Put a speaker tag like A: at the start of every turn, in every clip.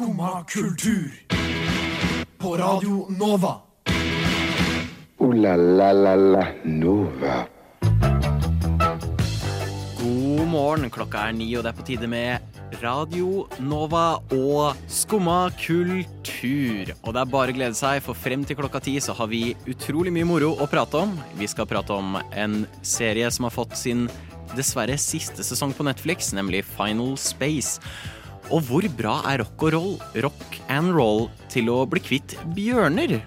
A: Skumma kultur. På Radio Nova.
B: O-la-la-la-la Nova.
C: God morgen, klokka er ni, og det er på tide med Radio Nova og Skumma kultur. Og det er bare å glede seg, for frem til klokka ti så har vi utrolig mye moro å prate om. Vi skal prate om en serie som har fått sin dessverre siste sesong på Netflix, nemlig Final Space. Og hvor bra er rock og roll, rock and roll til å bli kvitt bjørner?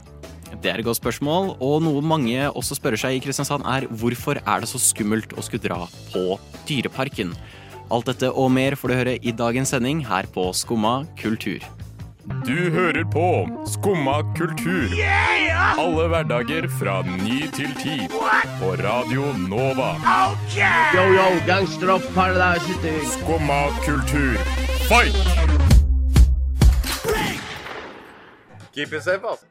C: Det er et godt spørsmål, og noe mange også spør seg i Kristiansand er hvorfor er det så skummelt å skulle dra på Dyreparken? Alt dette og mer får du høre i dagens sending her på Skumma kultur.
D: Du hører på Skumma kultur. Alle hverdager fra ny til ti. På Radio Nova.
E: Yo, yo, gangster up paradise Keep
D: it safe, fight!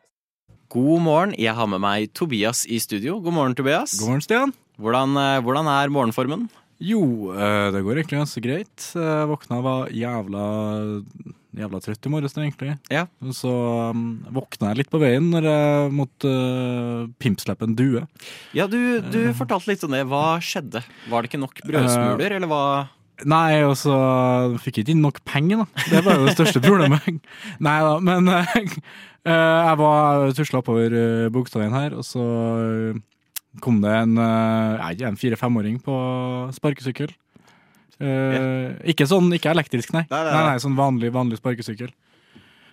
C: God morgen, jeg har med meg Tobias i studio. God morgen, Tobias.
F: God morgen, Stian.
C: Hvordan, eh, hvordan er morgenformen?
F: Jo, eh, det går egentlig ganske greit. Jeg våkna var jævla, jævla trøtt i morges, egentlig.
C: Ja.
F: Så um, våkna jeg litt på veien når jeg måtte uh, pimpslippe en due.
C: Ja, du, du fortalte litt om det. Hva skjedde? Var det ikke nok brødsmuler, eller hva?
F: Nei, og så fikk jeg ikke inn nok penger, da. Det var jo det største problemet. Nei da, men uh, jeg var tusla oppover uh, Bogstadveien her, og så eh, kom det en, uh, en fire-femåring på sparkesykkel. Eh, Ikke sånn, ikke elektrisk, nei.
C: Nei, nei,
F: Nei,
C: nei.
F: Sånn vanlig, vanlig sparkesykkel.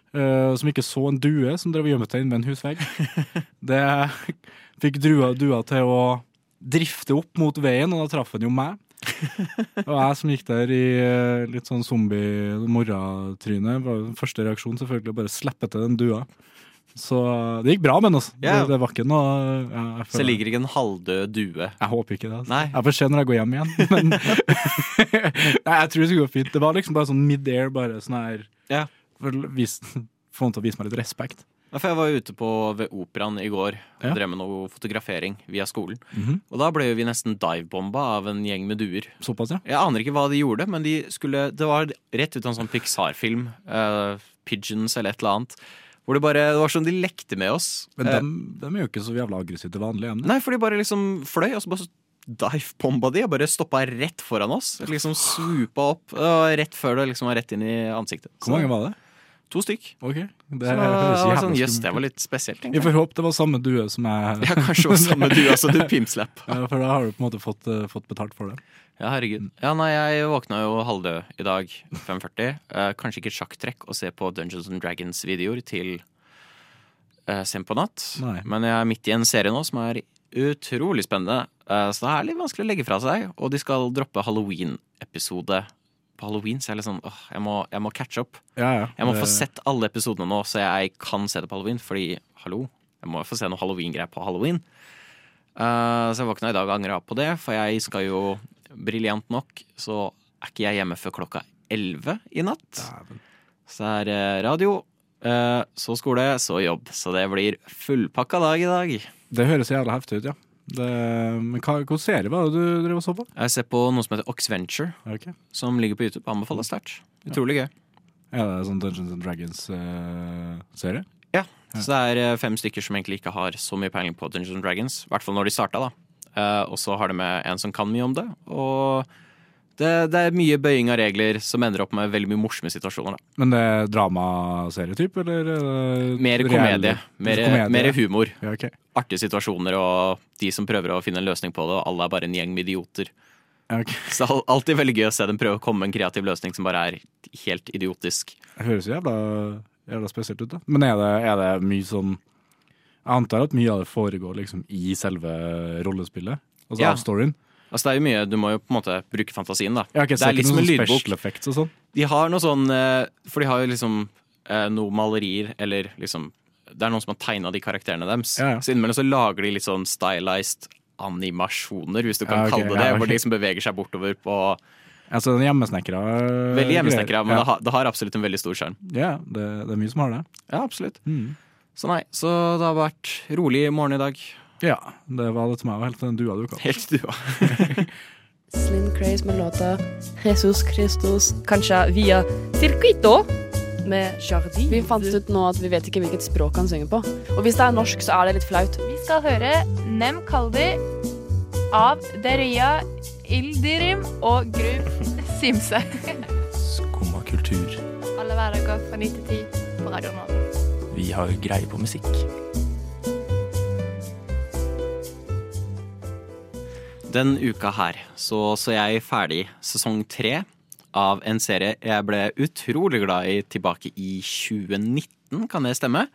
F: Uh, som ikke så en due som drev gjemte seg inne ved en husvegg. Det fikk drua, dua til å drifte opp mot veien, og da traff han jo meg. Og jeg som gikk der i eh, litt sånn zombie-morratryne, var første reaksjon selvfølgelig å bare slippe til den dua. Så eh, det gikk bra med den, altså.
C: Ja.
F: Det, det var ikke noe ja, føler...
C: Så ligger ikke en halvdød due.
F: jeg håper ikke det. Altså. Jeg får se når jeg går hjem igjen. Men Nei, jeg tror det skulle gå fint. Det var liksom bare sånn mid-air, bare sånn her
C: yeah.
F: for å vis, Få han til å vise meg litt respekt.
C: Ja, For jeg var ute på, ved operaen i går og
F: Ja.
C: drev med noe fotografering via skolen.
F: Mhm.
C: Og da ble vi nesten divebomba av en gjeng med duer.
F: Såpass, ja.
C: Jeg aner ikke hva de gjorde, men de skulle, det var rett ut av en sånn Pixar-film. Uh, Pigeons eller et eller annet. Hvor det bare, det var sånn de lekte med oss.
F: Men
C: Eh,
F: dem, dem er jo ikke så jævla aggressive til vanlig. de?
C: Nei, for de bare liksom fløy, og så bare divebomba de og bare stoppa rett foran oss. Liksom swoopa opp. Og rett før det liksom var rett inn i ansiktet.
F: Hvor mange var det?
C: To stykk.
F: Ok, det
C: Så det sånn,
F: yes,
C: det var litt spesielt,
F: Vi får håpe det var samme due som jeg
C: Ja, kanskje var samme due altså du pimslepp.
F: Ja, For da har du på en måte fått, uh, fått betalt for det.
C: Ja, herregud. Ja, nei, jeg våkna jo halvdød i dag, 5.40. Uh, kanskje ikke et sjakktrekk å se på Dungeons and Dragons-videoer til uh, sent på natt.
F: Nei.
C: Men jeg er midt i en serie nå som er utrolig spennende. Eh, så det er litt vanskelig å legge fra seg. Og de skal droppe Halloween-episode på halloween, så jeg er litt sånn åh, jeg må, jeg må catch up.
F: Ja, ja.
C: Jeg må få sett alle episodene nå, så jeg kan se det på halloween. Fordi, hallo, jeg må jo få se noe halloween-greier på halloween. Uh, så jeg våkna i dag og angra på det, for jeg skal jo briljant nok, så er ikke jeg hjemme før klokka 11 i natt. Så er det radio, uh, så skole, så jobb. Så det blir fullpakka dag i dag.
F: Det høres jævla heftig ut, ja. Det, men hva, hvilken serie var det du drev og så på?
C: Jeg ser på noe som heter Oxventure,
F: Okay.
C: som ligger på YouTube. Anbefaler sterkt. Utrolig gøy.
F: Er det sånn Dungeons and Dragons-serie?
C: Ja, så det er eh, fem stykker som egentlig ikke har så mye peiling på Dungeons and Dragons. I hvert fall når de starta, da. Uh, og så har de med en som kan mye om det. Og det, det er mye bøying av regler som ender opp med veldig mye morsomme situasjoner. Da.
F: Men det er dramaserietype, eller? er
C: Mer komedie. Mer,
F: komedie?
C: mer humor.
F: Ja, okay.
C: Artige situasjoner og de som prøver å finne en løsning på det, og alle er bare en gjeng med idioter.
F: Okay.
C: Så alltid veldig gøy å se dem prøve å komme med en kreativ løsning som bare er helt idiotisk.
F: Det høres jævla, jævla spesielt ut, da. Men er det, er det mye sånn Jeg antar at mye av det foregår liksom i selve rollespillet? Altså
C: Ja.
F: av storyen?
C: Altså det er jo mye, Du må jo på en måte bruke fantasien, da.
F: Ja, okay,
C: det er litt
F: ikke
C: som en lydbok.
F: Og sånn?
C: De har noe sånn eh, For de har jo liksom noen noe malerier, eller liksom Det er noen som har tegna de karakterene deres.
F: Ja, ja.
C: Så innimellom så lager de litt sånn stylized animasjoner, hvis du kan
F: Ja, ok,
C: kalle det det. Hvor de liksom beveger seg bortover på
F: Altså den hjemmesnekra
C: Veldig hjemmesnekra, men det, har, det har absolutt en veldig stor sjarm.
F: Ja, det, det er mye som har det.
C: Ja, absolutt.
F: Mm.
C: Så nei, så det har vært rolig morgen i dag.
F: Ja, det var det til meg, helt til den dua dukka opp.
C: Helt stua.
G: Slim Craze med låta Jesus Christus, kanskje via Circuito med Jardi. Vi fant ut nå at vi vet ikke hvilket språk han synger på. Og hvis det er norsk, så er det litt flaut.
H: Vi skal høre Nem Kaldi av Deria Ildirim og Grub Simse.
D: Skumma kultur.
H: Alle hverdager fra 9 til 10 på Radio Norge.
D: Vi har greie på musikk.
C: Den uka her så så jeg ferdig sesong tre av en serie jeg ble utrolig glad i tilbake i 2019, kan det stemme?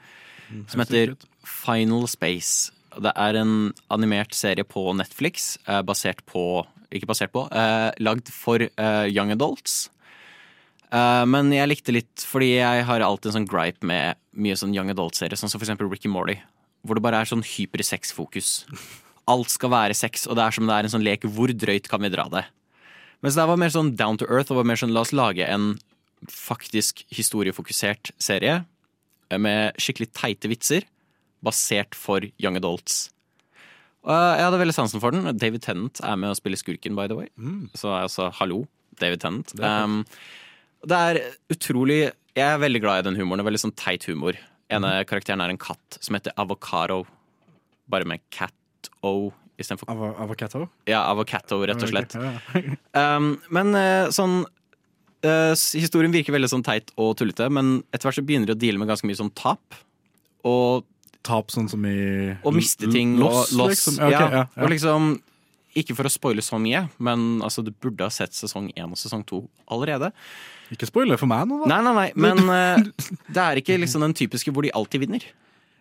C: Som heter Final Space. Det er en animert serie på Netflix eh, basert på Ikke basert på, eh, lagd for eh, young adults. Eh, men jeg likte litt fordi jeg har alltid en sånn gripe med mye sånn young adult-serier, sånn som for eksempel Ricky Morty, hvor det bare er sånn hypersex-fokus. Alt skal være sex, og det er som det er en sånn lek. Hvor drøyt kan vi dra det? Mens det var mer sånn down to earth, og var mer sånn la oss lage en faktisk historiefokusert serie eh, med skikkelig teite vitser, basert for young adults. Og jeg hadde veldig sansen for den. David Tennant er med å spille skurken, by the way. Så altså, hallo, David Tennant. Um, det er utrolig Jeg er veldig glad i den humoren. Det er veldig sånn teit humor. En av mm. karakteren er en katt som heter Avocado. Bare med cat-o istedenfor
F: Avo avocado?
C: Ja, Avocato, rett og slett. Um, men eh, sånn uh, Historien virker veldig sånn teit og tullete, men etter hvert så begynner de å deale med ganske mye sånn tap. Og,
F: Tap sånn som i
C: Å miste ting
F: Loss,
C: og loss.
F: liksom? Ja, ok,
C: ja,
F: ja, ja.
C: Og liksom Ikke for å spoile så mye, men altså, du burde ha sett sesong én og sesong to allerede.
F: Ikke spoiler for meg nå, da.
C: Nei, nei, nei, men uh, det er ikke liksom den typiske hvor de alltid vinner.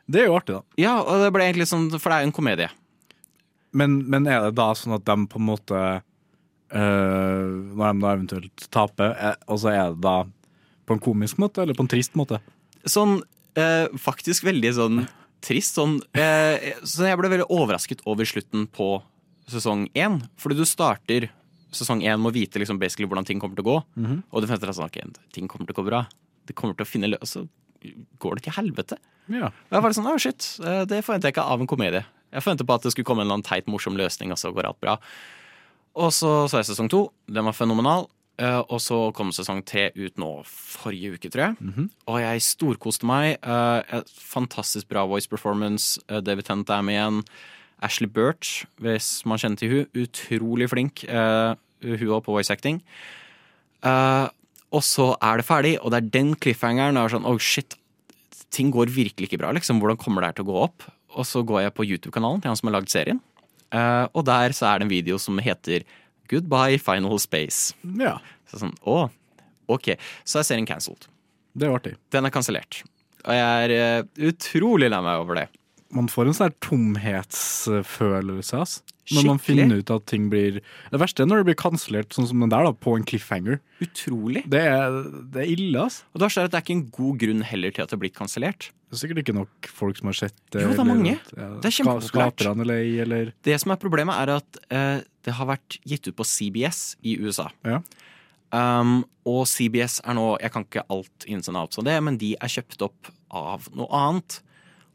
F: Det er jo artig, da.
C: Ja, og det ble egentlig sånn, For det er jo en komedie.
F: Men, men er det da sånn at de på en måte øh, Når de da eventuelt taper, er, og så er det da på en komisk måte, eller på en trist måte?
C: Sånn øh, faktisk veldig sånn trist. Sånn, øh, så jeg ble veldig overrasket over slutten på sesong én. Fordi du starter sesong én med å vite liksom basically hvordan ting kommer til å gå. Og du forventer at sånn, okay, ting kommer til å gå bra. Det kommer til å finne løs. Så går det til helvete.
F: Ja.
C: Jeg var sånn, oh shit, eh, Det forventer jeg ikke av en komedie. Jeg forventet på at det skulle komme en eller annen teit, morsom løsning, og så går alt bra. Og så så jeg sesong to. Den var fenomenal. Eh, og så kom sesong tre ut nå forrige uke, tror jeg. Og jeg storkoste meg. Eh, et fantastisk bra voice performance. Eh, David Tennant er med igjen. Ashley Birch, hvis man kjenner til hun Utrolig flink, hun òg på voice acting. Og så er det ferdig, og det er den cliffhangeren. Er sånn, oh shit, ting går virkelig ikke bra. liksom, Hvordan kommer det her til å gå opp? Og så går jeg på YouTube-kanalen til han som har lagd serien. Uh, og der så er det en video som heter Goodbye Final Space.
F: ja.
C: Så sånn, å, ok. Så er serien cancelled.
F: Det er artig.
C: Den er kansellert. Og jeg er uh, utrolig lei meg over det.
F: Man får en sånn tomhetsfølelse, ass. Når man finner ut at ting blir Det verste er når det blir kansellert, sånn som den der, da, på en cliffhanger.
C: Utrolig.
F: Det er, det er ille, altså.
C: Og da skjer det at det er ikke en god grunn heller til at det blir kansellert.
F: Det er sikkert ikke nok folk som har sett det.
C: Jo, det er
F: eller
C: mange.
F: ja,
C: Det er kjempepopulært.
F: Skaperne er eller
C: Det som er problemet, er at uh, det har vært gitt ut på CBS i USA.
F: Ja.
C: Um, og CBS er nå Jeg kan ikke alt ins and outs av det, men de er kjøpt opp av noe annet.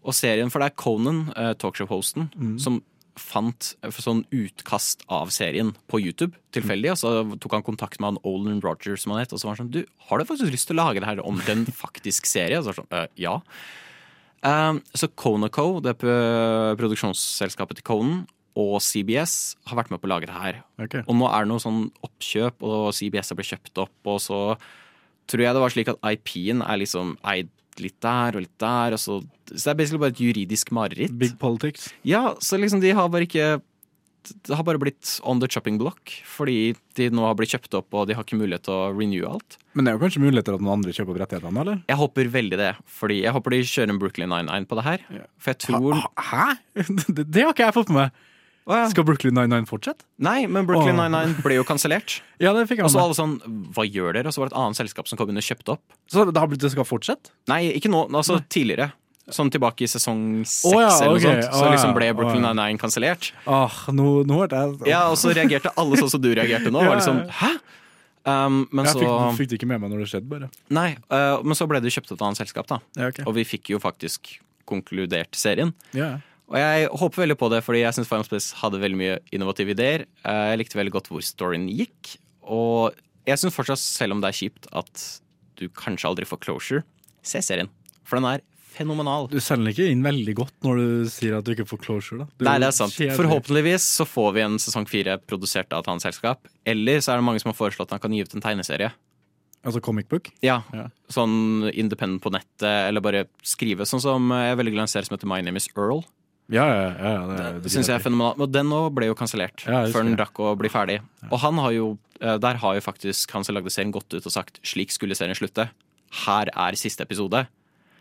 C: Og serien, for det er Conan, uh, talkshow-hosten, som fant sånn utkast av serien på YouTube tilfeldig. Og så tok han kontakt med han Olin Rogers, som han het, og så var han sånn Du, har du faktisk lyst til å lage det her om til en faktisk serie? Og så var sånn, «Øh, ja. Um, så Conoco, det er produksjonsselskapet til Conan, og CBS har vært med på å lage det her.
F: Okay.
C: Og nå er det noe sånn oppkjøp, og CBS har blitt kjøpt opp, og så tror jeg det var slik at IP-en er liksom eid litt der og litt der, og så Så det er basically bare et juridisk mareritt.
F: Big politics.
C: Ja, så liksom de har bare ikke Det har bare blitt on the chopping block, fordi de nå har blitt kjøpt opp, og de har ikke mulighet til å renew alt.
F: Men det er jo kanskje muligheter at noen andre kjøper opp rettighetene, eller?
C: Jeg håper veldig det, fordi jeg håper de kjører en Brooklyn 99 på det her. For jeg tror
F: Hæ? Det, det har ikke jeg fått med meg.
C: Å, ja.
F: Skal Brooklyn 99 fortsette?
C: Nei, men Brooklyn Nine-Nine ble jo kansellert.
F: Ja, det fikk
C: Og så alle sånn Hva gjør dere? Og så var det et annet selskap som kom inn og kjøpte opp.
F: Så det har blitt det skal fortsette?
C: Nei, ikke nå. Altså tidligere. Sånn tilbake i sesong seks
F: oh, ja,
C: eller noe sånt. Så liksom ble Brooklyn Nine-Nine kansellert.
F: Åh, nå, nå hørte jeg
C: Ja, og så reagerte alle sånn som du reagerte nå. Var liksom. Hæ? Um, men
F: Jeg
C: så
F: fikk, fikk det ikke med meg når det skjedde, bare.
C: Nei, uh, men så ble det kjøpt opp et annet selskap, da.
F: Ja, okay.
C: Og vi fikk jo faktisk konkludert serien.
F: Ja.
C: Og jeg håper veldig på det, fordi jeg syns Final Space hadde veldig mye innovative ideer. Eh, Jeg likte veldig godt hvor storyen gikk. Og jeg syns fortsatt, selv om det er kjipt, at du kanskje aldri får closure, se serien. For den er fenomenal.
F: Du selger ikke inn veldig godt når du sier at du ikke får closure, da. Du
C: Nei, det er sant. Forhåpentligvis så får vi en sesong fire produsert av et annet selskap. Eller så er det mange som har foreslått at han kan gi ut en tegneserie.
F: Altså comic book?
C: Ja,
F: Ja.
C: Sånn independent på nettet, eller bare skrive. Sånn som jeg er veldig glad i en serie som heter My Name Is Earl.
F: Ja, ja, ja. det,
C: Det syns jeg er fenomenalt. Og den nå ble jo kansellert før den rakk å bli ferdig. Og han har jo, eh, der har jo faktisk han som lagde serien gått ut og sagt slik skulle serien slutte. Her er siste episode.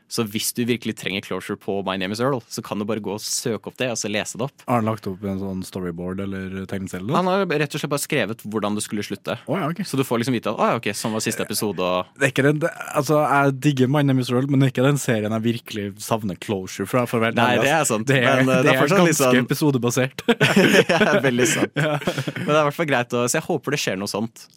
C: Så hvis du virkelig trenger closure på My Name Is Earl, så kan du bare gå og søke opp det, og så lese det opp.
F: Har han lagt opp en sånn storyboard eller tegneserie?
C: Han har rett og slett bare skrevet hvordan det skulle slutte.
F: Oh, ja, okay.
C: Så du får liksom vite at oh, ja, ok, sånn var siste episode, og
F: Det er ikke den, det, altså, jeg digger My Name Is Earl, men det er ikke den serien jeg virkelig savner closure fra.
C: Nei, det er sant.
F: Det er,
C: Men, eh,
F: det er, ganske
C: sånn-
F: episodebasert.
C: ja, veldig sant. Men det er i hvert fall greit å Så jeg håper det skjer noe sånt.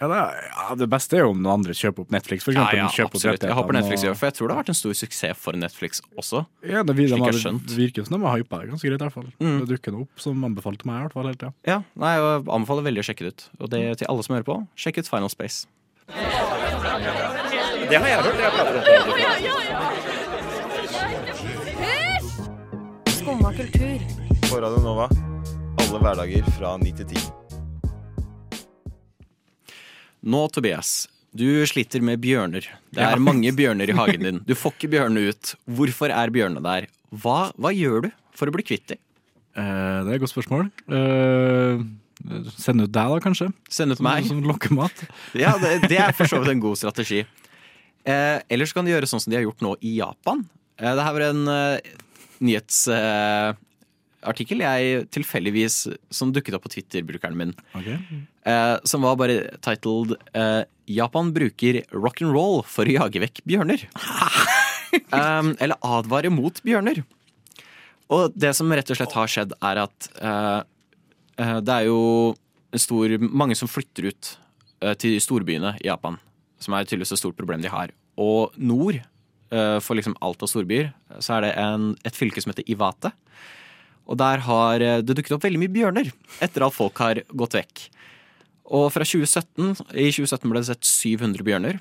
F: Ja, det, er, ja, det beste er jo om noen andre kjøper opp Netflix, for
C: Ja,
F: eksempel.
C: ja,
F: kjøper opp
C: absolutt. Jeg håper Netflix gjør For jeg tror det har vært en stor suksess for Netflix også.
F: Ja, det, vir- de
C: jeg
F: har- det virker som de har hypa det ganske greit, i hvert fall.
C: Mm.
F: Det dukker noe opp som anbefalte meg i hvert fall hele tiden.
C: Ja, nei, Jeg anbefaler veldig å sjekke det ut. Og det til alle som hører på, sjekk ut Final Space. Det har jeg hørt. Hysj!
I: Skumma kultur.
J: På Radio Nova. Alle hverdager fra ni til 10.
C: Nå, Tobias. Du sliter med bjørner. Det er mange bjørner i hagen din. Du får ikke bjørnene ut. Hvorfor er bjørnene der? Hva, hva gjør du for å bli kvitt dem?
F: Eh, det er et godt spørsmål. Eh, send ut deg, da, kanskje?
C: Send ut meg.
F: Som lokkemat.
C: Ja, det, det er for så vidt en god strategi. Eh, ellers kan de gjøre sånn som de har gjort nå i Japan. Eh, det her var en eh, nyhetsartikkel jeg tilfeldigvis som dukket opp på Twitter-brukeren min.
F: Okay.
C: Eh, som var bare titled eh, 'Japan bruker rock'n'roll for å jage vekk bjørner'. um, eller advare mot bjørner. Og det som rett og slett har skjedd, er at eh, eh, det er jo en stor, mange som flytter ut eh, til storbyene i Japan. Som er tydeligvis et stort problem de har. Og nord eh, for liksom alt av storbyer så er det en, et fylke som heter Iwate. Og der har eh, det dukket opp veldig mye bjørner etter at folk har gått vekk. Og fra 2017, i 2017 ble det sett 700 bjørner.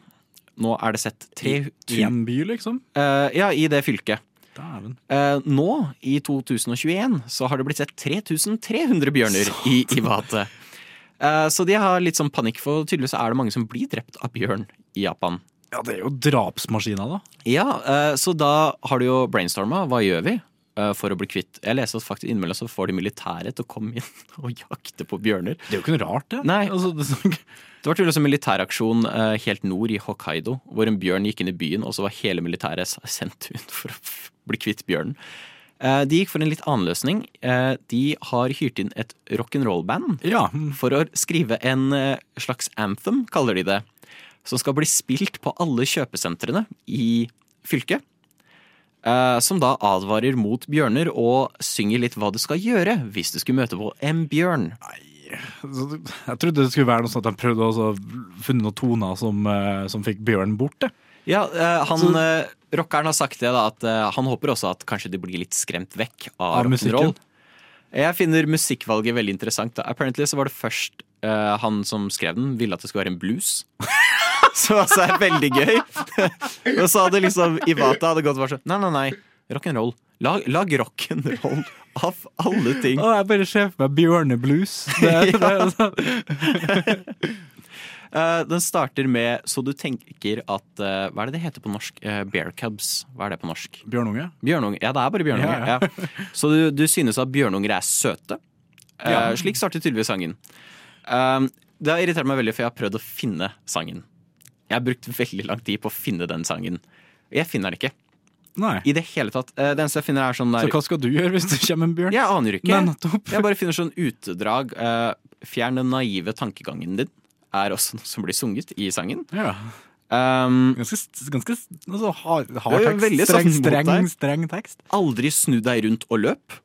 C: Nå er det sett 300
F: Én by, liksom?
C: Uh, Ja, i det fylket. Eh, nå, i 2021, så har det blitt sett 3300 bjørner i Iwate. Uh, så de har litt sånn panikk, for tydeligvis er det mange som blir drept av bjørn i Japan.
F: Ja, det er jo drapsmaskiner, da.
C: Ja, så da har du jo brainstorma. Hva gjør vi for å bli kvitt Jeg leser at faktisk innimellom så får de militæret til å komme inn og jakte på bjørner.
F: Det er jo ikke noe rart, det.
C: Nei.
F: Altså, det sånn-
C: Det var tydeligvis en militæraksjon eh, helt nord i Hokkaido, hvor en bjørn gikk inn i byen, og så var hele militæret sendt ut for å bli kvitt bjørnen. Eh, de gikk for en litt annen løsning. Eh, de har hyrt inn et rock'n'roll-band
F: ja.
C: for å skrive en eh, slags anthem, kaller de det, som skal bli spilt på alle kjøpesentrene i fylket. Eh, som da advarer mot bjørner og synger litt hva du skal gjøre hvis du skulle møte på en bjørn.
F: Nei, Jeg trodde det skulle være noe sånn at han prøvde å finne noen toner som, eh, som fikk bjørnen bort. Det.
C: Ja, eh, han,
F: Så-
C: Rockeren har sagt det da, at han håper også at kanskje de blir litt skremt vekk av,
F: Av
C: rock'n'roll. Jeg finner musikkvalget veldig interessant. Da. Apparently så var det først uh, han som skrev den, ville at det skulle være en blues. Som altså er veldig gøy. Og så hadde liksom Ivata hadde gått og vært sånn Nei, nei, nei. Rock'n'roll. Lag, lag rock'n'roll av alle ting.
F: Å, jeg bare ser for meg bjørneblues. Det, det,
C: den starter med Så du tenker at eh, Hva er det det heter på norsk? Eh, bear cubs. Hva er det på norsk?
F: Bjørnunge?
C: Bjørnunge. Ja, det er bare bjørnunge.
F: Ja,
C: Ja, Så du, du synes at bjørnunger er søte? Eh,
F: Ja.
C: Slik starter tydeligvis sangen. Det har irritert meg veldig, for jeg har prøvd å finne sangen. Jeg har brukt veldig lang tid på å finne den sangen. Jeg finner den ikke.
F: Nei.
C: I det hele tatt. Eh, Det eneste jeg finner, er sånn der
F: Så hva skal du gjøre hvis det kommer en bjørn?
C: Jeg aner ikke.
F: Nei.
C: Jeg bare finner sånn utdrag. eh, Fjern den naive tankegangen din. Er også noe som blir sunget i sangen.
F: Ja.
C: Um,
F: Ganske, ganske altså, hard, hard tekst.
C: veldig
F: Streng, streng, streng tekst.
C: aldri snu deg rundt og løp.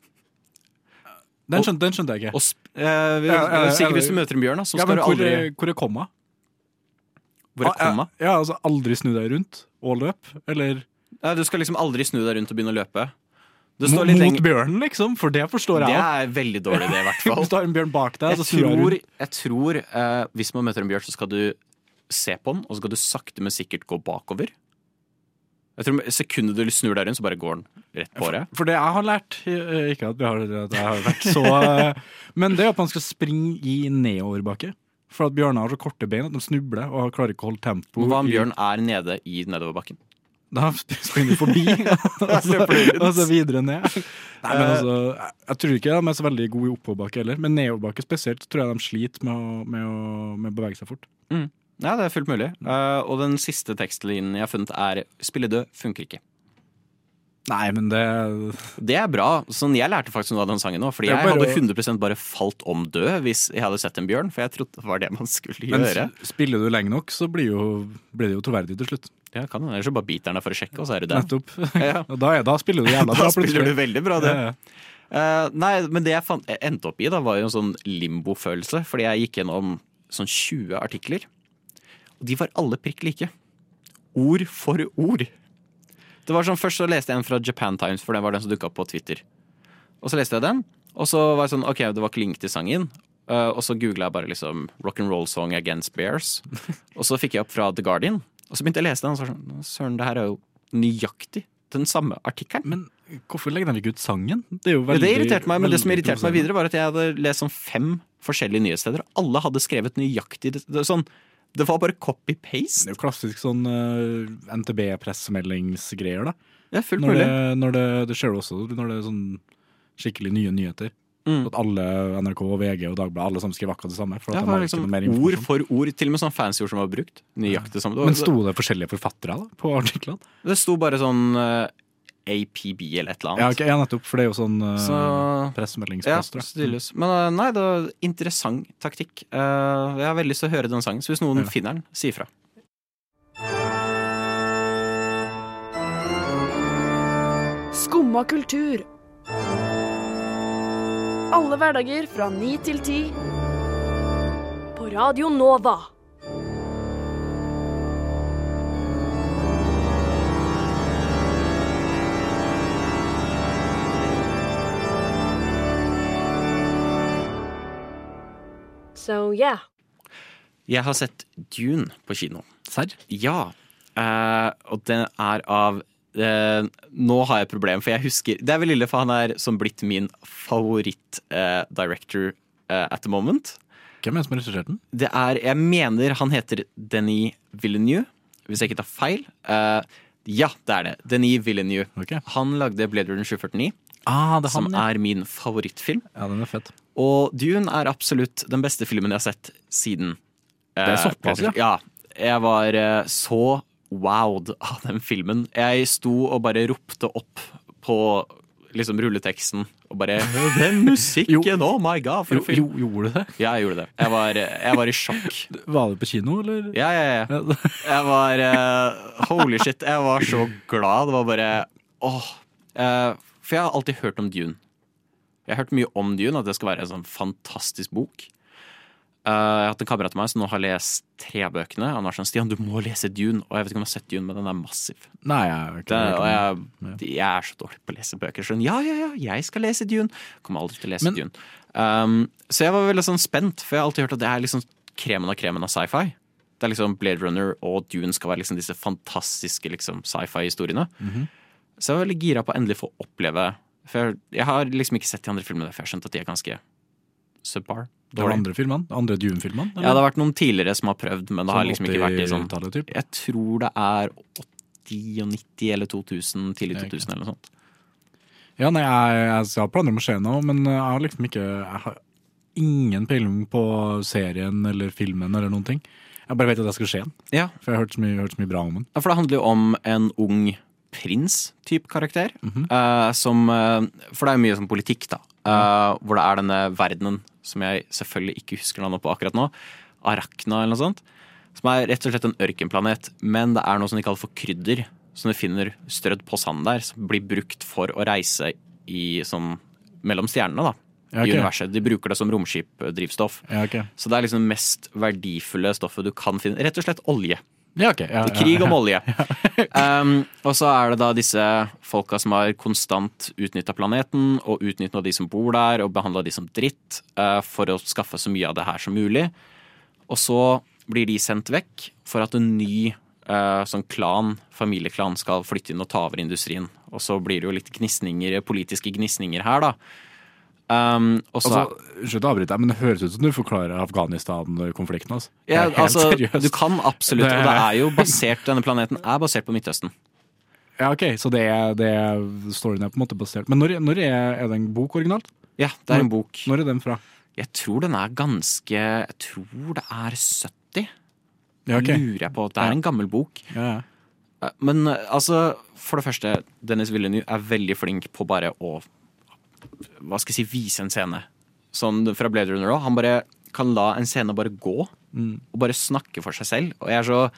F: Den skjønte, den skjønte jeg ikke.
C: Og sp eh,
F: Ja, ja,
C: sikkert hvis du møter en bjørn, så skal du aldri
F: hvor er komma?
C: Hvor er
F: Ah,
C: komma?
F: Ja, altså aldri snu deg rundt og løp? Eller
C: du skal liksom aldri snu deg rundt og begynne å løpe. Det
F: mot,
C: lenger
F: bjørnen, liksom? For det forstår jeg òg.
C: er veldig dårlig det, i hvert fall.
F: Hvis du har en bjørn bak deg,
C: Jeg
F: så
C: tror, jeg tror eh, hvis man møter en bjørn, så skal du se på den, og så skal du sakte, men sikkert gå bakover. Jeg tror Sekundet du snur deg rundt, så bare går den rett på deg.
F: For det jeg har lært eh, Ikke at, har, at jeg har vært så eh, Men det er at man skal springe i nedoverbakke. For at bjørner har så korte bein at de snubler og klarer ikke å holde tempo.
C: Hva om bjørn er nede i nedoverbakken?
F: Da springer du forbi, og så, og så videre ned. Nei, men altså, jeg, tror ikke de er så veldig gode i oppoverbakke heller. Men nedoverbakke spesielt tror jeg de sliter med å, med å, med å bevege seg fort.
C: Mm. Ja, det er fullt mulig. Uh, og den siste tekstlinjen jeg har funnet, er 'spille død funker ikke'.
F: Nei, men det
C: Det er bra. Sånn, jeg lærte faktisk noe av den sangen nå. Fordi
F: er
C: jeg
F: bare
C: hadde
F: å-
C: 100% bare falt om død hvis jeg hadde sett en bjørn. For jeg trodde det var det man skulle
F: Men
C: gjøre.
F: Men spiller du lenge nok, så blir, jo, blir det jo troverdig til slutt.
C: Ja, kan det. Ellers bare biter den deg for å sjekke, og så er du den.
F: Nettopp.
C: Ja.
F: Og da, er, da spiller du jævla bra,
C: Da spiller du veldig bra, det.
F: Ja, ja.
C: Uh, nei, men det jeg, fant, jeg endte opp i, da, var jo en sånn limbo-følelse. Fordi jeg gikk gjennom sånn 20 artikler. Og de var alle prikk like. Ord for ord. Det var sånn, Først så leste jeg en fra Japan Times, for den var den som dukka opp på Twitter. Og så leste jeg den, og så var jeg sånn, ok, det var ikke link til sangen. Uh, og så googla jeg bare liksom rock and roll song against bears. og så fikk jeg opp fra The Guardian. Og så begynte jeg å lese den, og så sånn, søren, det her er jo nøyaktig den samme artikkelen.
F: Men hvorfor legger de ikke ut sangen? Det veldig
C: det irriterte meg, men det som irriterte meg videre, var at jeg hadde lest sånn fem forskjellige nyhetssteder. og Alle hadde skrevet nøyaktig det, det, sånn, det var bare copy-paste.
F: Det er jo klassisk sånn uh, NTB-pressemeldingsgreier, da.
C: Er fullt
F: Når, det, når det, det skjer også når det er sånn skikkelig nye nyheter.
C: Mm.
F: At alle NRK, VG og Dagbladet alle sammen skrev akkurat det samme. For
C: Det
F: at de
C: var
F: har
C: liksom
F: ikke noe mer
C: ord for ord, til og med sånn fancy ord som var brukt. Nøyaktig samme.
F: Men sto det forskjellige forfattere da, på artiklene?
C: Det sto bare sånn uh, APB eller et eller annet.
F: Ja,
C: okay,
F: ok, ja, nettopp, for det er jo sånn uh,
C: Så Ja,
F: tror jeg.
C: tydeligvis. Men uh, nei, det var interessant taktikk. Uh, jeg har veldig lyst til å høre den sangen, så hvis noen
F: Ja.
C: finner den, si ifra.
G: Skumma kultur. Alle hverdager fra ni til ti. På Radio Nova.
I: So yeah.
C: Jeg har sett Dune på kino.
F: Serr?
C: Ja. eh, og den er av eh, Nå har jeg et problem, for jeg husker Det er vel ille, for han er som blitt min favoritt-director at the moment.
F: Hvem er det som har regissert den?
C: Det er Jeg mener han heter Denis Villeneuve, hvis jeg ikke tar feil. Eh, ja, det er det. Denis Villeneuve.
F: Okay.
C: Han lagde Blade Runner 749,
F: Ah, det er
C: som
F: han, ja.
C: er min favorittfilm.
F: Ja, den er fett.
C: Og Dune er absolutt den beste filmen jeg har sett siden
F: Det er
C: eh,
F: såpass, ja.
C: Ja. Jeg var eh, så wowed av den filmen. Jeg sto og bare ropte opp på liksom rulleteksten og bare Den musikken! Oh my god, for en film!
F: jo, gjorde du det?
C: Ja, jeg gjorde det. Jeg var, jeg var i sjokk.
F: Var du på kino, eller?
C: Ja, ja, ja.
F: Ja.
C: Jeg var uh, Holy shit. Jeg var så glad. Det var bare åh. Uh, for jeg har alltid hørt om Dune. Jeg har hørt mye om Dune, at det skal være en sånn fantastisk bok. Eh, jeg har hatt en kamerat av meg som nå har lest tre bøkene. Han var sånn 'Stian, du må lese Dune'. Og jeg vet ikke om jeg har sett Dune, men den er massiv.
F: Nei, jeg har ikke
C: Det, og jeg, jeg er så dårlig på å lese bøker. Sånn, ja, ja, ja, jeg skal lese Dune. Kommer aldri til å lese
F: Men-
C: Dune. Um, så jeg var veldig sånn spent, for jeg har alltid hørt at det er liksom kremen av kremen av sci-fi. Det er liksom Blade Runner og Dune skal være liksom disse fantastiske liksom, sci-fi-historiene.
F: Mhm.
C: Så jeg var veldig gira på å endelig få oppleve For jeg, jeg har liksom ikke sett de andre filmene, for jeg har skjønt at de er ganske subpar.
F: De andre filmene? De andre Dune-filmene?
C: Ja, det har vært noen tidligere som har prøvd, men det har liksom ikke vært i sånn Jeg tror det er 80 og 90 eller 2000, tidlig 2000 eller noe sånt.
F: Ja, nei, jeg, jeg, jeg har planer om å se noe, men jeg har liksom ikke Jeg har ingen peiling på serien eller filmen eller noen ting. Jeg bare vet at jeg skal se den,
C: Ja,
F: for jeg har hørt så mye, hørt så mye bra om den.
C: Ja, For det handler jo om en ung prins-type karakter.
F: mm
C: -hmm. uh, som eh, For det er jo mye sånn politikk, da. Eh, Hvor det er denne verdenen som jeg selvfølgelig ikke husker navnet på akkurat nå. Arakna eller noe sånt. Som er rett og slett en ørkenplanet. Men det er noe som de kaller for krydder. Som du finner strødd på sand der. Som blir brukt for å reise i sånn mellom stjernene, da.
F: Ja,
C: I universet. De bruker det som romskipdrivstoff.
F: Ja, okay.
C: Så det er liksom det mest verdifulle stoffet du kan finne. Rett og slett olje.
F: Ja, ok. Ja,
C: Krig om olje. um, og så er det da disse folka som har konstant utnytta planeten, og utnytta de som bor der, og behandla de som dritt, uh, for å skaffe så mye av det her som mulig. Og så blir de sendt vekk for at en ny uh, sånn klan, familieklan, skal flytte inn og ta over industrien. Og så blir det jo litt gnisninger, politiske gnisninger her, da. Um, og så
F: Altså, Unnskyld å avbryte men det høres ut som du forklarer Afghanistan-konflikten. Altså.
C: ja, altså,
F: seriøst.
C: du kan absolutt, og det er jo basert Denne planeten er basert på Midtøsten.
F: Ja, ok, Så det det storyen er på en måte basert Men når, når er, er det en bok originalt?
C: Ja, det er en bok.
F: Når er den fra?
C: Jeg tror den er ganske Jeg tror det er 70.
F: Ja, okay.
C: Lurer jeg på. Det er en gammel bok.
F: Ja, ja.
C: Eh, Men eh, altså, for det første, Dennis Villeneuve er veldig flink på bare å Hva skal jeg si, vise en scene. Sånn fra Blade Runner òg. Han bare kan la en scene bare gå,
F: Mm.
C: og bare snakke for seg selv. Og jeg er så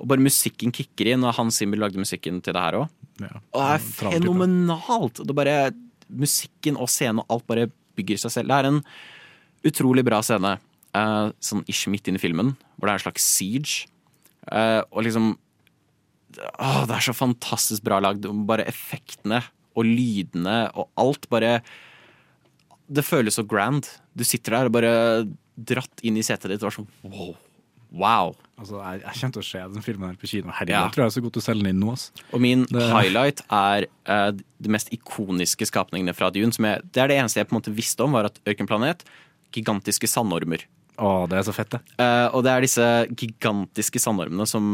C: og bare musikken kicker inn, og Hans Zimmer lagde musikken til det her òg.
F: Ja.
C: Og det er fenomenalt! Det er bare Musikken og scenen og alt bare bygger seg selv. Det er en utrolig bra scene, eh, sånn ish midt inn i filmen, hvor det er en slags siege. Eh, og liksom Å, det er så fantastisk bra lagd. Bare effektene og lydene og alt bare Det føles så grand. Du sitter der og bare dratt inn i setet ditt og er sånn wow. wow.
F: Altså, jeg, jeg kommer til å se den filmen her på kino. Herregud,
C: Ja.
F: jeg tror jeg er så god til å selge den inn nå. ass.
C: Og min
F: Det-
C: highlight er uh, de mest ikoniske skapningene fra Dune. Som jeg, det er det eneste jeg på en måte visste om, var at Ørkenplanet Gigantiske sandormer.
F: Å, det er så fett, det.
C: Uh, og det er disse gigantiske sandormene som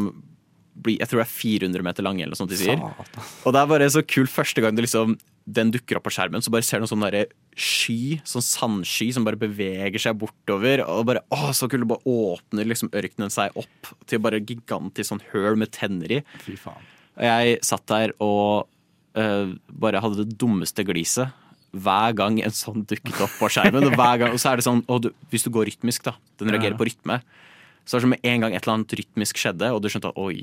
C: blir Jeg tror det er 400 meter lang, eller noe sånt de sier. Og det er bare så kult første gang det liksom, den dukker opp på skjermen, så bare ser du en sånn derre sky, sånn sandsky som bare beveger seg bortover. Og bare, å, så kult, bare åpner liksom ørkenen seg opp til bare gigantisk sånn høl med tenner i.
F: Fy faen.
C: Og jeg satt der og uh, bare hadde det dummeste gliset hver gang en sånn dukket opp på skjermen. Og, hver gang, og så er det sånn, og du, hvis du går rytmisk, da, den reagerer på rytme, så er det som med en gang et eller annet rytmisk skjedde, og du skjønte at oi,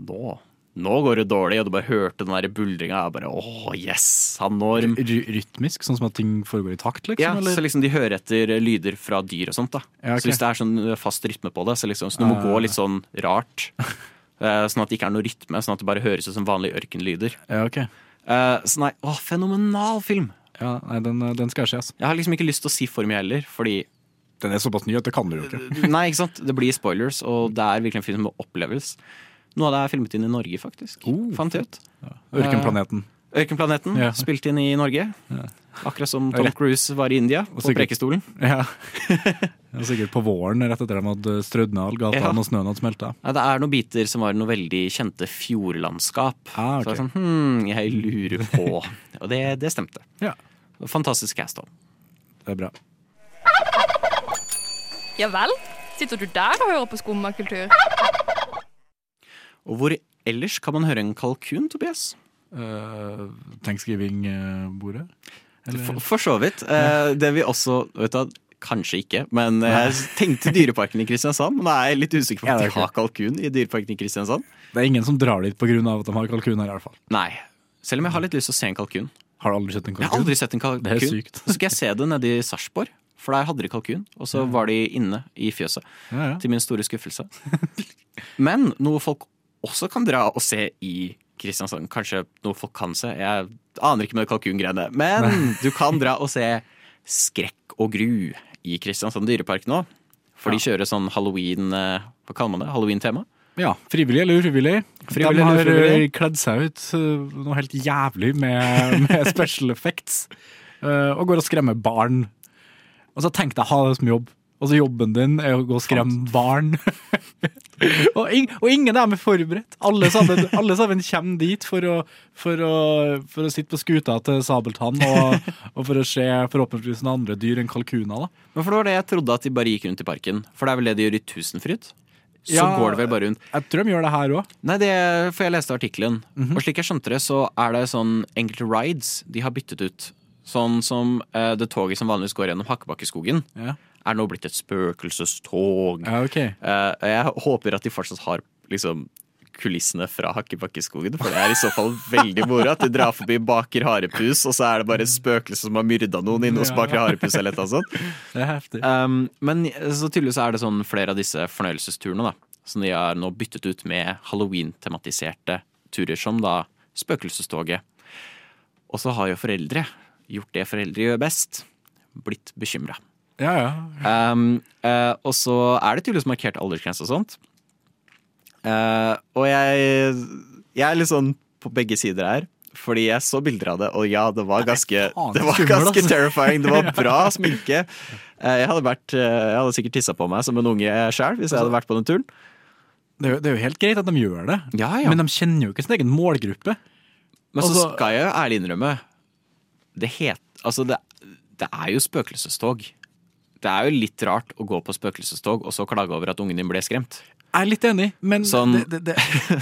C: nå, nå går det dårlig, og du bare hørte den buldringa, bare åh, yes, han når
F: rytmisk, sånn som at ting foregår i takt, liksom?
C: ja,
F: eller?
C: så liksom de hører etter lyder fra dyr og sånt. da
F: Ja, okay.
C: Så hvis det er sånn fast rytme på det, så, liksom, så du må
F: uh...
C: gå litt sånn rart. eh, Sånn at det ikke er noe rytme, sånn at det bare høres ut som vanlige ørkenlyder.
F: Ja, ok.
C: Eh, Så nei, å, fenomenal film!
F: Ja, nei, den, den skal jeg se, ass.
C: Jeg har liksom ikke lyst til å si for mye heller, fordi
F: Den er såpass ny at det kan du jo ikke.
C: Nei, ikke sant? Det blir spoilers, og det er virkelig en film som må oppleves. Noe av det er filmet inn i Norge, faktisk.
F: Oh,
C: Fant jeg ut.
F: Ørkenplaneten.
C: Ørkenplaneten,
F: Ja.
C: spilt inn i Norge. Akkurat som Tom Cruise var i India, på
F: sikkert-
C: Prekestolen.
F: Ja. Er sikkert på våren, rett etter de hadde strødd ned all gata
C: Ja.
F: og snøen hadde smelta.
C: Ja, det er noen biter som var noe veldig kjente fjordlandskap.
F: Ah,
C: Så det er sånn, hm, jeg lurer på. Og det, det stemte.
F: Ja.
C: Fantastisk cast òg.
F: Det er bra.
H: Ja vel? Sitter du der og hører på skummakultur?
C: Og hvor ellers kan man høre en kalkun, Tobias?
F: Uh, Thanksgiving-bordet?
C: For, for så vidt. Uh, det vi også vet du, Kanskje ikke, men jeg tenkte Dyreparken i Kristiansand. Men jeg er litt usikker på om de har kalkun i Dyreparken i Kristiansand.
F: Det er ingen som drar dit pga. at de har kalkun her, i hvert fall.
C: Nei. Selv om jeg har litt lyst til å se en kalkun.
F: Har du aldri sett en kalkun?
C: Jeg har aldri sett en kalkun.
F: Det er sykt.
C: Så skal jeg se det nede i Sarpsborg, for der hadde de kalkun. Og så var de inne i fjøset.
F: Ja, ja.
C: Til min store skuffelse. Men noe folk også kan dra og se i Kristiansand, kanskje noe folk kan se, jeg aner ikke med kalkungreiene, men du kan dra og se Skrekk og gru i Kristiansand dyrepark nå. For de kjører sånn halloween eh, Hva kaller man det? Halloween-tema?
F: Ja, Frivillig eller ufrivillig.
C: Frivillig
F: de har eh, kledd seg ut eh, noe helt jævlig med, med special effects. og går og skremmer barn. Og så tenkte jeg ha det som jobb. Og så jobben din er å gå og skremme barn. og, ing, og ingen er med forberedt. Alle sammen, alle sammen kommer dit for å, for, å, for å sitte på skuta til Sabeltann og, og for å se forhåpentligvis noen andre dyr enn kalkuner. da.
C: Men for det var det jeg trodde at de bare gikk rundt i parken. For det er vel det de gjør i Tusenfryd? Så
F: Ja,
C: går det vel bare rundt.
F: Jeg tror de gjør det her òg.
C: Nei, det, for jeg leste artikkelen. Og slik jeg skjønte det, så er det sånn enkelte rides de har byttet ut. Sånn som eh, det toget som vanligvis går gjennom Hakkebakkeskogen,
F: Ja.
C: Er nå blitt et spøkelsestog.
F: Ja, okay.
C: Eh, jeg håper at de fortsatt har liksom kulissene fra Hakkebakkeskogen, for det er i så fall veldig moro at de drar forbi Baker Harepus, og så er det bare et spøkelse som har myrda noen inne hos Baker Harepus eller noe sånt.
F: Det er heftig.
C: Um, men så tydeligvis er det sånn flere av disse fornøyelsesturene da, som de har nå byttet ut med Halloween-tematiserte turer, som da Spøkelsestoget. Og så har jo foreldre gjort det foreldre gjør best, blitt bekymra.
F: Ja, ja.
C: Um, uh, og så er det tydeligvis markert aldersgrense og sånt. Uh, og jeg, jeg er litt sånn på begge sider her. Fordi jeg så bilder av det, og ja, det var ganske, det var ganske
F: altså.
C: terrifying. Det var bra sminke. Eh, jeg hadde, vært, jeg hadde sikkert tissa på meg som en unge sjøl hvis jeg hadde vært på den turen.
F: Det er, jo, det er jo helt greit at de gjør det,
C: Ja, ja.
F: men de kjenner jo ikke sin egen målgruppe.
C: Men så
F: Altså-
C: skal jeg jo ærlig innrømme Det het Altså, det, det er jo spøkelsestog. Det er jo litt rart å gå på spøkelsestog og så klage over at ungen din ble skremt.
F: Jeg er litt enig, men
C: Sånn-
F: det, det,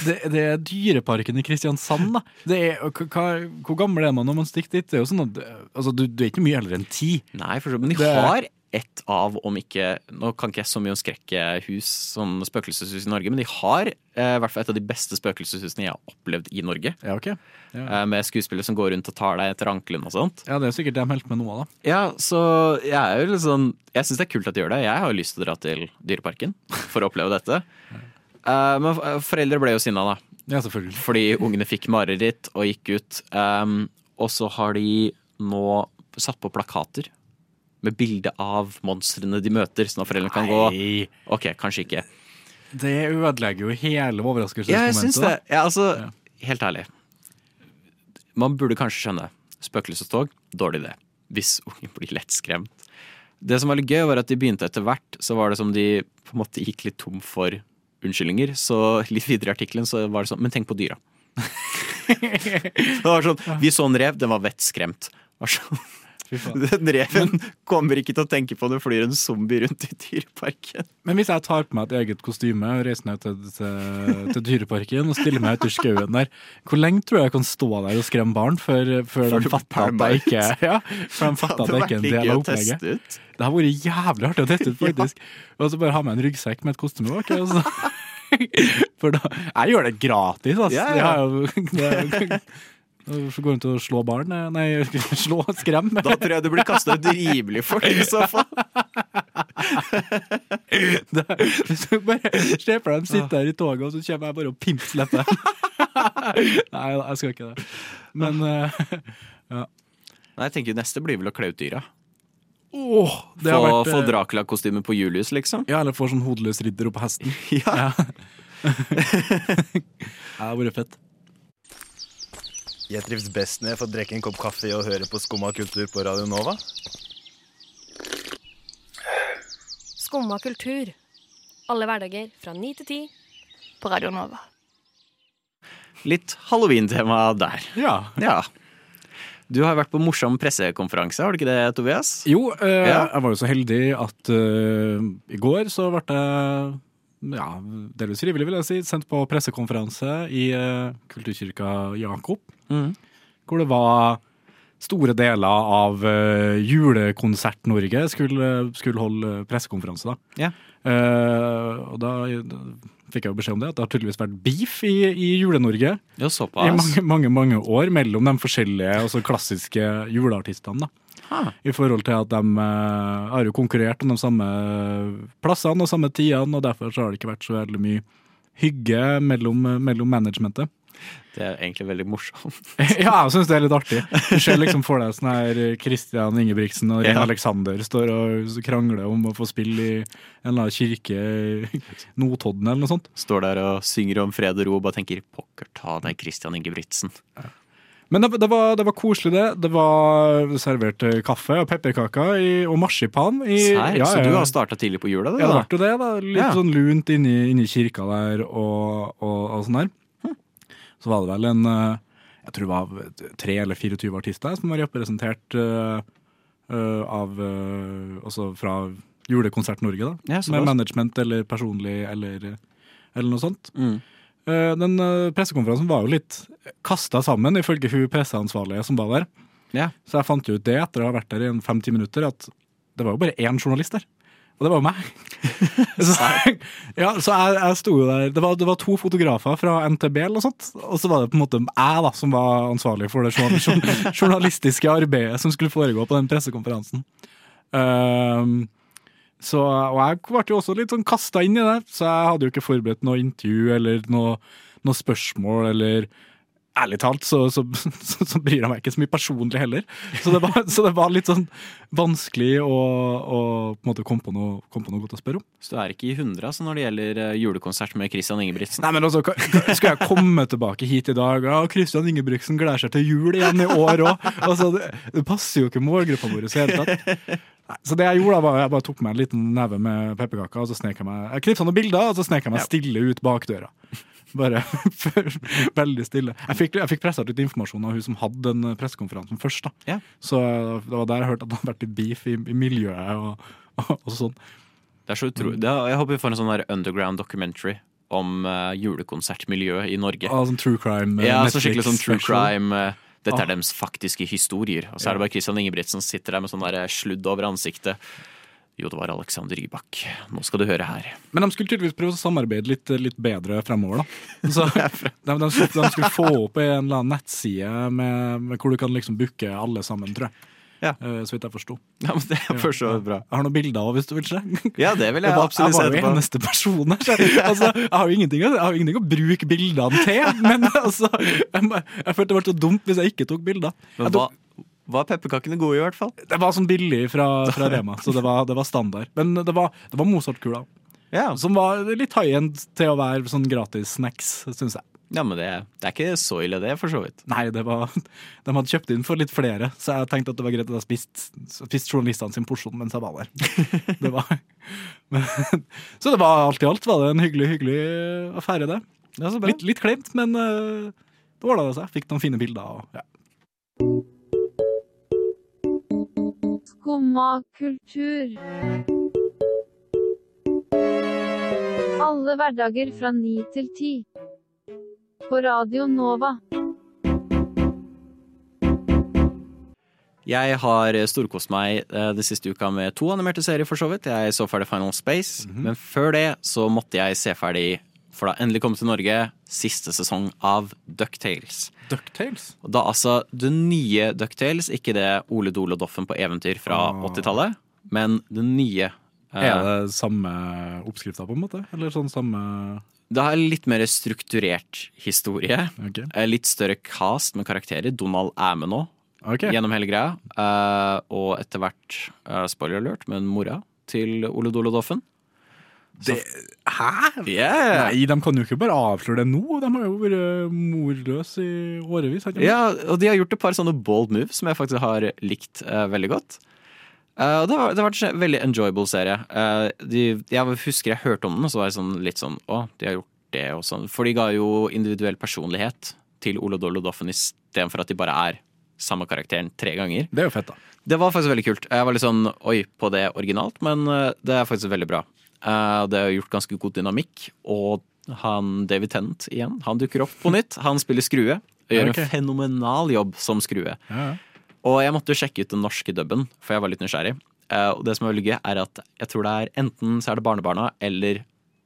F: det, det, er Dyreparken i Kristiansand, da. Det er, hva, hvor gammel er man når man stikker dit? Det er jo sånn at altså, du, du er ikke mye eldre enn ti.
C: Nei, for så, men de har ett av, om ikke Nå kan ikke jeg så mye om skrekkehus som spøkelseshus i Norge, men de har eh, hvert fall et av de beste spøkelseshusene jeg har opplevd i Norge.
F: Ja, ok. Ja.
C: Eh, med skuespillere som går rundt og tar deg etter ankelen og sånt.
F: ja, det er sikkert de holdt med noe av, da.
C: Ja, så jeg er jo litt sånn Jeg syns det er kult at de gjør det. Jeg har jo lyst til å dra til Dyreparken for å oppleve dette. Eh, men foreldre ble jo sinna, da.
F: Ja, selvfølgelig.
C: Fordi ungene fikk mareritt og gikk ut. Um, og så har de nå satt på plakater med bilde av monstrene de møter, sånn at foreldrene kan gå
F: Nei,
C: Ok, kanskje ikke.
F: det ødelegger jo hele overraskelsesmomentet.
C: Ja, jeg syns det. Ja, altså,
F: Ja.
C: helt ærlig. Man burde kanskje skjønne. Spøkelsestog, dårlig idé. Hvis ungen blir lettskremt. Det som var litt gøy, var at de begynte etter hvert, så var det som de på en måte gikk litt tom for unnskyldninger. Så litt videre i artikkelen så var det sånn Men tenk på dyra. det var sånn, Vi så en rev, den var vettskremt. Det var sånn. Den reven kommer ikke til å tenke på det flyr en zombie rundt i dyreparken.
F: Men hvis jeg tar på meg et eget kostyme og reiser ned til, til, til Dyreparken og stiller meg ute i skauen der, hvor lenge tror jeg jeg kan stå der og skremme barn før, før de fatter at jeg ikke ja, før de fatter at jeg ikke er en del av opplegget. Det har vært jævlig artig å teste ut, faktisk. Og så bare ha med en ryggsekk med et kostyme bak. altså. så- For da Jeg gjør det gratis, altså.
C: Ja, ja.
F: Jo- det- Så går rundt og slår barn. eh, Nei, slå skrem.
C: Da tror jeg du blir kasta ut rimelig fort, i så fall.
F: Hvis du bare ser for deg dem sitte der i toget, og så kommer jeg bare og pimpslipper dem. Nei da, jeg skal ikke det. Men ja.
C: Nei, jeg tenker Neste blir vel å kle ut dyra.
F: Oh, det
C: Få,
F: har vært
C: få
F: eh,
C: Dracula-kostyme på Julius, liksom.
F: Ja, eller få sånn hodeløs ridder oppå hesten.
C: Ja.
F: Ja, det har vært fett.
J: Jeg trives best når jeg får drikke en kopp kaffe og høre på Skumma kultur på Radio Nova.
I: Skumma kultur. Alle hverdager fra ni til ti.
H: På Radio Nova.
C: Litt halloween-tema der.
F: Ja.
C: Ja. Du har vært på morsom pressekonferanse, har du ikke det, Tobias?
F: Jo, eh,
C: Ja.
F: jeg var jo så heldig at eh, i går så ble jeg ja, delvis frivillig, vil jeg si, sendt på pressekonferanse i eh, Kulturkirka Jakob.
C: mm.
F: Hvor det var store deler av uh, Julekonsert-Norge skulle, skulle holde pressekonferanse. da.
C: Yeah.
F: Uh, og da, fikk jeg jo beskjed om det, at det har tydeligvis vært beef i, i Jule-Norge i mange, mange mange år mellom de forskjellige altså klassiske juleartistene. da. I forhold til at de uh, har jo konkurrert om de samme plassene og samme tidene, og derfor så har det ikke vært så veldig mye hygge mellom, mellom managementet.
C: Det er egentlig veldig morsomt.
F: ja, jeg syns det er litt artig. Du ser liksom for deg sånn her Christian Ingebrigtsen og Rein
C: Ja.
F: Alexander står og krangler om å få spille i en eller annen kirke i Notodden eller noe sånt.
C: Står der og synger om fred og ro og bare tenker 'pokker ta den Christian Ingebrigtsen'.
F: Men det, det, var, det var koselig, det. Det var servert eh, kaffe og pepperkaker i- og marsipan. I,
C: Sær,
F: ja,
C: Så du har starta tidlig på jula, Det,
F: Ja, det ble jo det. da Litt
C: Ja.
F: sånn lunt inni, inni kirka der og, og, og sånn der. Så var det vel en eh, Jeg tror det var tre eller 24 artister som var representert uh, av uh, fra Julekonsert Norge, da.
C: Ja.
F: Med management eller personlig eller, eller noe sånt.
C: Mm.
F: Eh, Den eh, pressekonferansen var jo litt kasta sammen, ifølge hun presseansvarlige som var der.
C: Ja.
F: Så jeg fant jo ut det etter å ha vært der i en fem-ti minutter, at det var jo bare én journalist der. Og det var jo meg. så ja, så jeg, jeg sto jo der. Det var, det var to fotografer fra NTB eller sånt. Og så var det på en måte jeg da, som var ansvarlig for det journal- journal- journalistiske arbeidet som skulle foregå på den pressekonferansen. Ehm, så, og jeg ble jo også litt sånn kasta inn i det, så jeg hadde jo ikke forberedt noe intervju eller noe, noe spørsmål eller ærlig talt så, så, så, bryr jeg meg ikke så mye personlig heller. Så det var, så det var litt sånn vanskelig å, å på en måte komme på, noe, komme på noe godt å spørre om.
C: Så du er ikke i hundre altså, når det gjelder eh, julekonsert med Christian Ingebrigtsen?
F: Nei, men altså, ka- ka- Skal jeg komme tilbake hit i dag Ja, Christian Ingebrigtsen gleder seg til jul igjen i år òg. Altså, det, det passer jo ikke målgruppa vår i det hele tatt. Nei, Så det jeg gjorde, da, var jeg bare tok meg en liten neve med pepperkaker, og så snek jeg meg Jeg knipsa noen bilder, og så snek jeg meg stille ut bakdøra. Bare veldig stille. Jeg fikk, jeg fikk pressa ut litt informasjon av hun som hadde den pressekonferansen først. da.
C: Ja.
F: Så det var der jeg hørte at det hadde vært litt beef i, i miljøet og, og, og sånn.
C: Det er så utrolig. Er, jeg håper vi får en sånn der underground documentary om uh, julekonsertmiljøet i Norge.
F: Ah, sånn true crime. Uh,
C: Ja, så skikkelig sånn true
F: special.
C: crime. eh, Dette
F: Ah.
C: er deres faktiske historier. Og så er det bare Christian Ingebrigtsen som sitter der med sånn der sludd over ansiktet. Jo, det var Alexander Rybak. Nå skal du høre her.
F: Men de skulle tydeligvis prøve å samarbeide litt, litt bedre fremover. da. Så de, de, skulle, de skulle få opp en eller annen nettside med, med hvor du kan liksom booke alle sammen, tror jeg.
C: Ja.
F: Eh, så vidt jeg forsto.
C: Ja, men det er for så bra.
F: Jeg har noen bilder òg, hvis du vil se.
C: Ja, det vil jeg
F: jeg
C: absolutt se
F: Jeg var jo eneste person her. Altså, jeg, har jo ingenting, å- jeg har ingenting å bruke bildene til. Men altså, jeg, jeg følte det var så dumt hvis jeg ikke tok bilder.
C: Men hva, var pepperkakene gode, i hvert fall?
F: Det var sånn billig fra, fra Rema, så det var, det var standard. Men det var, det var Mozart-kula.
C: Ja.
F: Som var litt high end til å være sånn gratis snacks, syns jeg.
C: Ja, men det, det er ikke så ille, det, for så vidt.
F: Nei, det var, de hadde kjøpt inn for litt flere, så jeg tenkte at det var greit at jeg spiste spist journalistene sin porsjon mens jeg var der. Det var, men, så det var alt i alt var det en hyggelig, hyggelig affære, det. Litt, litt kleint, men uh, det ordna det seg. Fikk noen fine bilder. Og, ja.
K: Skumma kultur. Alle hverdager fra ni til ti. På Radio Nova.
C: Jeg har storkost meg den det siste uka med to animerte serier, for så vidt. Jeg så ferdig Final Space, men før det så måtte jeg se ferdig, for da endelig kom til Norge, siste sesong av Ducktales.
F: Ducktales?
C: Og da altså det nye Ducktales, ikke det Ole Dole og Doffen på eventyr fra
F: Ah.
C: 80-tallet, men det nye. eh,
F: Er det samme oppskrifta, på en måte? Eller sånn samme
C: Det har litt mer strukturert historie.
F: Ok.
C: Eh, Litt større cast med karakterer. Donald er med nå
F: okay.
C: gjennom hele greia. Uh, og etter hvert, uh, spoiler alert, men mora til Ole Dole Doffen.
F: Det, hæ?
C: Yeah.
F: Nei, de kan jo ikke bare avsløre det nå. De har jo vært morløse i årevis.
C: Ja, og de har gjort et par sånne bold moves som jeg faktisk har likt uh, veldig godt. Og det, har, det har vært en veldig enjoyable serie. Uh, de, jeg husker jeg hørte om den, og så var jeg sånn, litt sånn Å, de har gjort det og sånn. For de ga jo individuell personlighet til og Doffen istedenfor at de bare er samme karakteren tre ganger.
F: Det er jo fett, da.
C: Det var faktisk veldig kult. Jeg var litt sånn oi på det originalt, men eh, det er faktisk veldig bra. Uh, Det har gjort ganske god dynamikk, og han David Tennant igjen, han dukker opp på nytt. Han spiller Skrue. Og gjør
F: okay.
C: en fenomenal jobb som Skrue.
F: Ja, ja.
C: Og jeg måtte jo sjekke ut den norske dubben, for jeg var litt nysgjerrig. Eh, Og det som er veldig gøy, er at jeg tror det er enten så er det barnebarna eller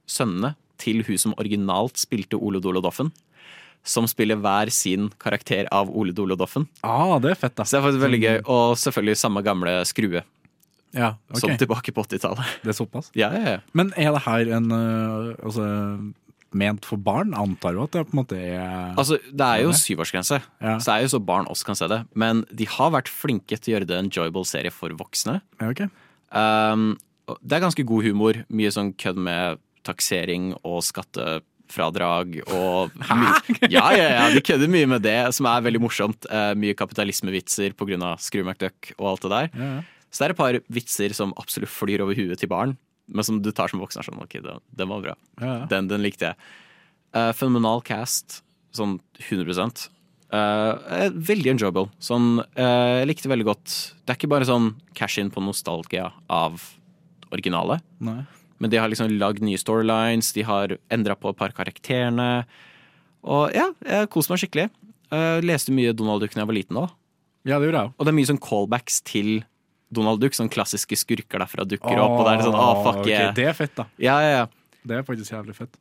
C: sønnene til hun som originalt spilte Ole Dole Doffen, som spiller hver sin karakter av Ole Dole Doffen.
F: Ah, det er fett, da.
C: Så det er faktisk veldig gøy. Og selvfølgelig samme gamle Skrue,
F: Ja, okay.
C: som tilbake på 80-tallet.
F: Det er såpass?
C: Ja, ja, ja.
F: Men er det her en øh, altså, ment for barn? Antar jo at det på en måte er
C: Altså, det er jo syvårsgrense,
F: Ja.
C: så det er jo så barn også kan se det. Men de har vært flinke til å gjøre det en enjoyable serie for voksne.
F: Ja, ok.
C: Um, det er ganske god humor. Mye sånn kødd med taksering og skattefradrag og! Ja, ja, ja, de kødder mye med det, som er veldig morsomt. Uh, mye kapitalismevitser pga. Screw McDuck og alt det der.
F: Ja, ja.
C: Så det er et par vitser som absolutt flyr over huet til barn, men som du tar som voksen. er Sånn, ok, den, den var bra.
F: Ja, ja.
C: Den, den likte jeg. Uh, fenomenal cast, sånn 100 uh, Veldig enjoyable. Sånn, uh, jeg likte veldig godt Det er ikke bare sånn cash in på nostalgia av originalet.
F: Nei.
C: men de har liksom lagd nye storylines, de har endra på et par karakterene. Og ja, jeg koste meg skikkelig. Uh, leste mye Donald Duck da jeg var liten òg.
F: Ja, det gjorde jeg.
C: Og det er mye sånn callbacks til Donald Duck. Sånn klassiske skurker derfra dukker opp. Og det er sånn, ah, fuck
F: okay.
C: yeah.
F: Det er fett, da.
C: Ja, ja, ja.
F: Det er faktisk jævlig fett.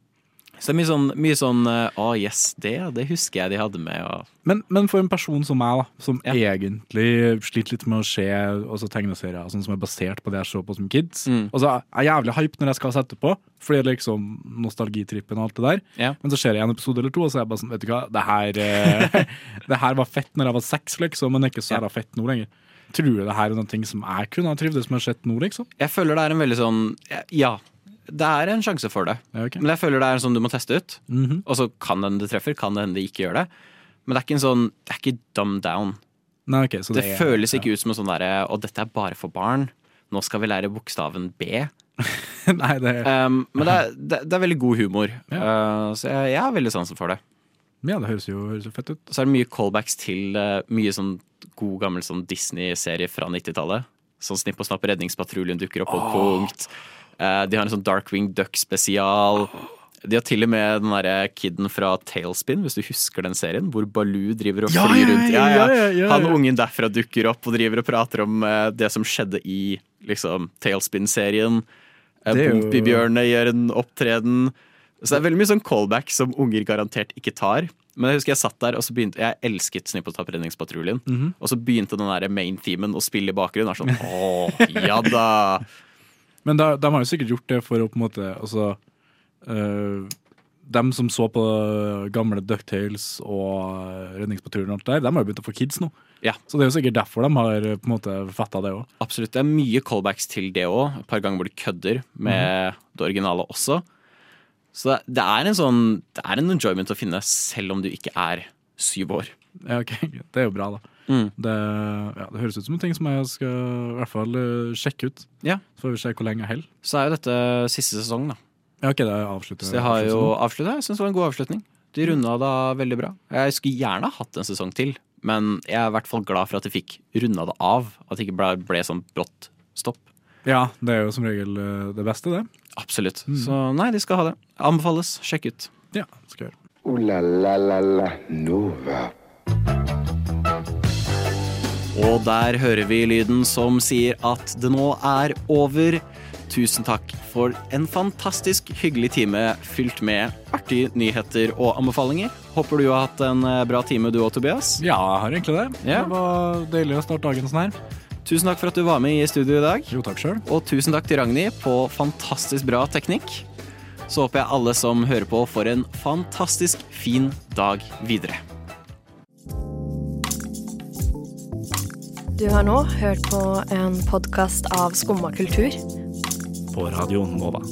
C: Så det er mye sånn, mye sånn eh, yes, det, det husker jeg de hadde med. Og,
F: Men, men for en person som meg, da, som egentlig sliter litt med å se også tegneserier sånn som er basert på det jeg så på som kids
C: Mm.
F: Og så er jeg jævlig hype når jeg skal sette på, fordi det er liksom nostalgitrippen og alt det der.
C: Ja.
F: Men så ser jeg en episode eller to, og så er jeg bare sånn, vet du hva, det her, eh, det her var fett når jeg var seks, liksom, men ikke så jævla fett nå lenger. Du det her er noen ting som jeg kunne ha trivdes med å sett nå, liksom?
C: jeg føler det er en veldig sånn Ja, det er en sjanse for det.
F: Ja, okay.
C: Men jeg føler det er en sånn du må teste ut.
F: Mhm.
C: Og så kan det hende det treffer, kan det hende det ikke gjør det. Men det er ikke en sånn Det er ikke dumb down.
F: Nei, okay, så
C: det
F: det er-
C: føles ikke ut som en sånn derre Og dette er bare for barn. Nå skal vi lære bokstaven B.
F: Nei, det
C: Um, men det er, det, det er veldig god humor. Uh, så jeg, jeg har veldig sansen for det.
F: Ja, det høres jo, høres jo fett ut.
C: Så er det mye callbacks til uh, mye sånn god gammel sånn Disney-serie fra 90-tallet. Sånn Snipp og snapp Redningspatruljen dukker opp på et punkt. Uh, de har en sånn Darkwing Duck-spesial. De har til og med den derre kiden fra Tailspin, hvis du husker den serien, hvor Baloo driver og
F: Ja,
C: flyr
F: ja,
C: rundt.
F: ja, ja, ja, ja.
C: Han ungen derfra dukker opp og driver og prater om uh, det som skjedde i liksom, Tailspin-serien. Uh,
F: Det er jo-
C: gjør en opptreden. Så det er veldig mye sånn callback som unger garantert ikke tar. Men jeg husker jeg satt der og så begynte Jeg elsket Snipp Redningspatruljen. Mm.
F: Mhm.
C: Og så begynte den der main-themen å spille i bakgrunnen. Og sånn, Åh, ja da
F: Men da, de har jo sikkert gjort det for å på en måte altså, øh, Dem som så på gamle Ducktales og Redningspatruljen og alt der, de har jo begynt å få kids nå.
C: Ja.
F: Så det er jo sikkert derfor de har på en måte fatta det òg.
C: Absolutt. Det er mye callbacks til det òg. Et par ganger hvor de kødder med
F: Mhm.
C: det originale også. Så det, er en sånn Det er en enjoyment å finne selv om du ikke er syv år.
F: Ja, ok, Det er jo bra, da.
C: Mm.
F: Det, ja, det høres ut som en ting som jeg skal i hvert fall øh, sjekke ut.
C: Ja.
F: Så får vi se hvor lenge jeg holder.
C: Så er jo dette siste sesong, da.
F: Ja, ok, det avslutter
C: Så jeg har jo avslutta. Jeg syns det var en god avslutning. De runda da veldig bra. Jeg skulle gjerne hatt en sesong til, men jeg er i hvert fall glad for at de fikk runda det av. At det ikke ble, ble sånn brått stopp.
F: Ja, det er jo som regel øh, det beste, det.
C: Absolutt. Så nei, de skal ha det. Anbefales. Sjekk ut.
F: Ja, skal gjøre.
B: Ooh la la la la Nova.
C: Og der hører vi lyden som sier at det nå er over. Tusen takk for en fantastisk hyggelig time fylt med artige nyheter og anbefalinger. Håper du har hatt en eh, bra time du og Tobias.
F: Ja, jeg har egentlig det.
C: Ja.
F: Det var deilig å starte dagen sånn her.
C: Tusen takk for at du var med i studio i dag.
F: Jo, takk selv.
C: Og tusen takk til Ragnhild på fantastisk bra teknikk. Så håper jeg alle som hører på, får en fantastisk fin dag videre.
I: Du har nå hørt på en podkast av Skumma kultur.
F: På Radio Nova.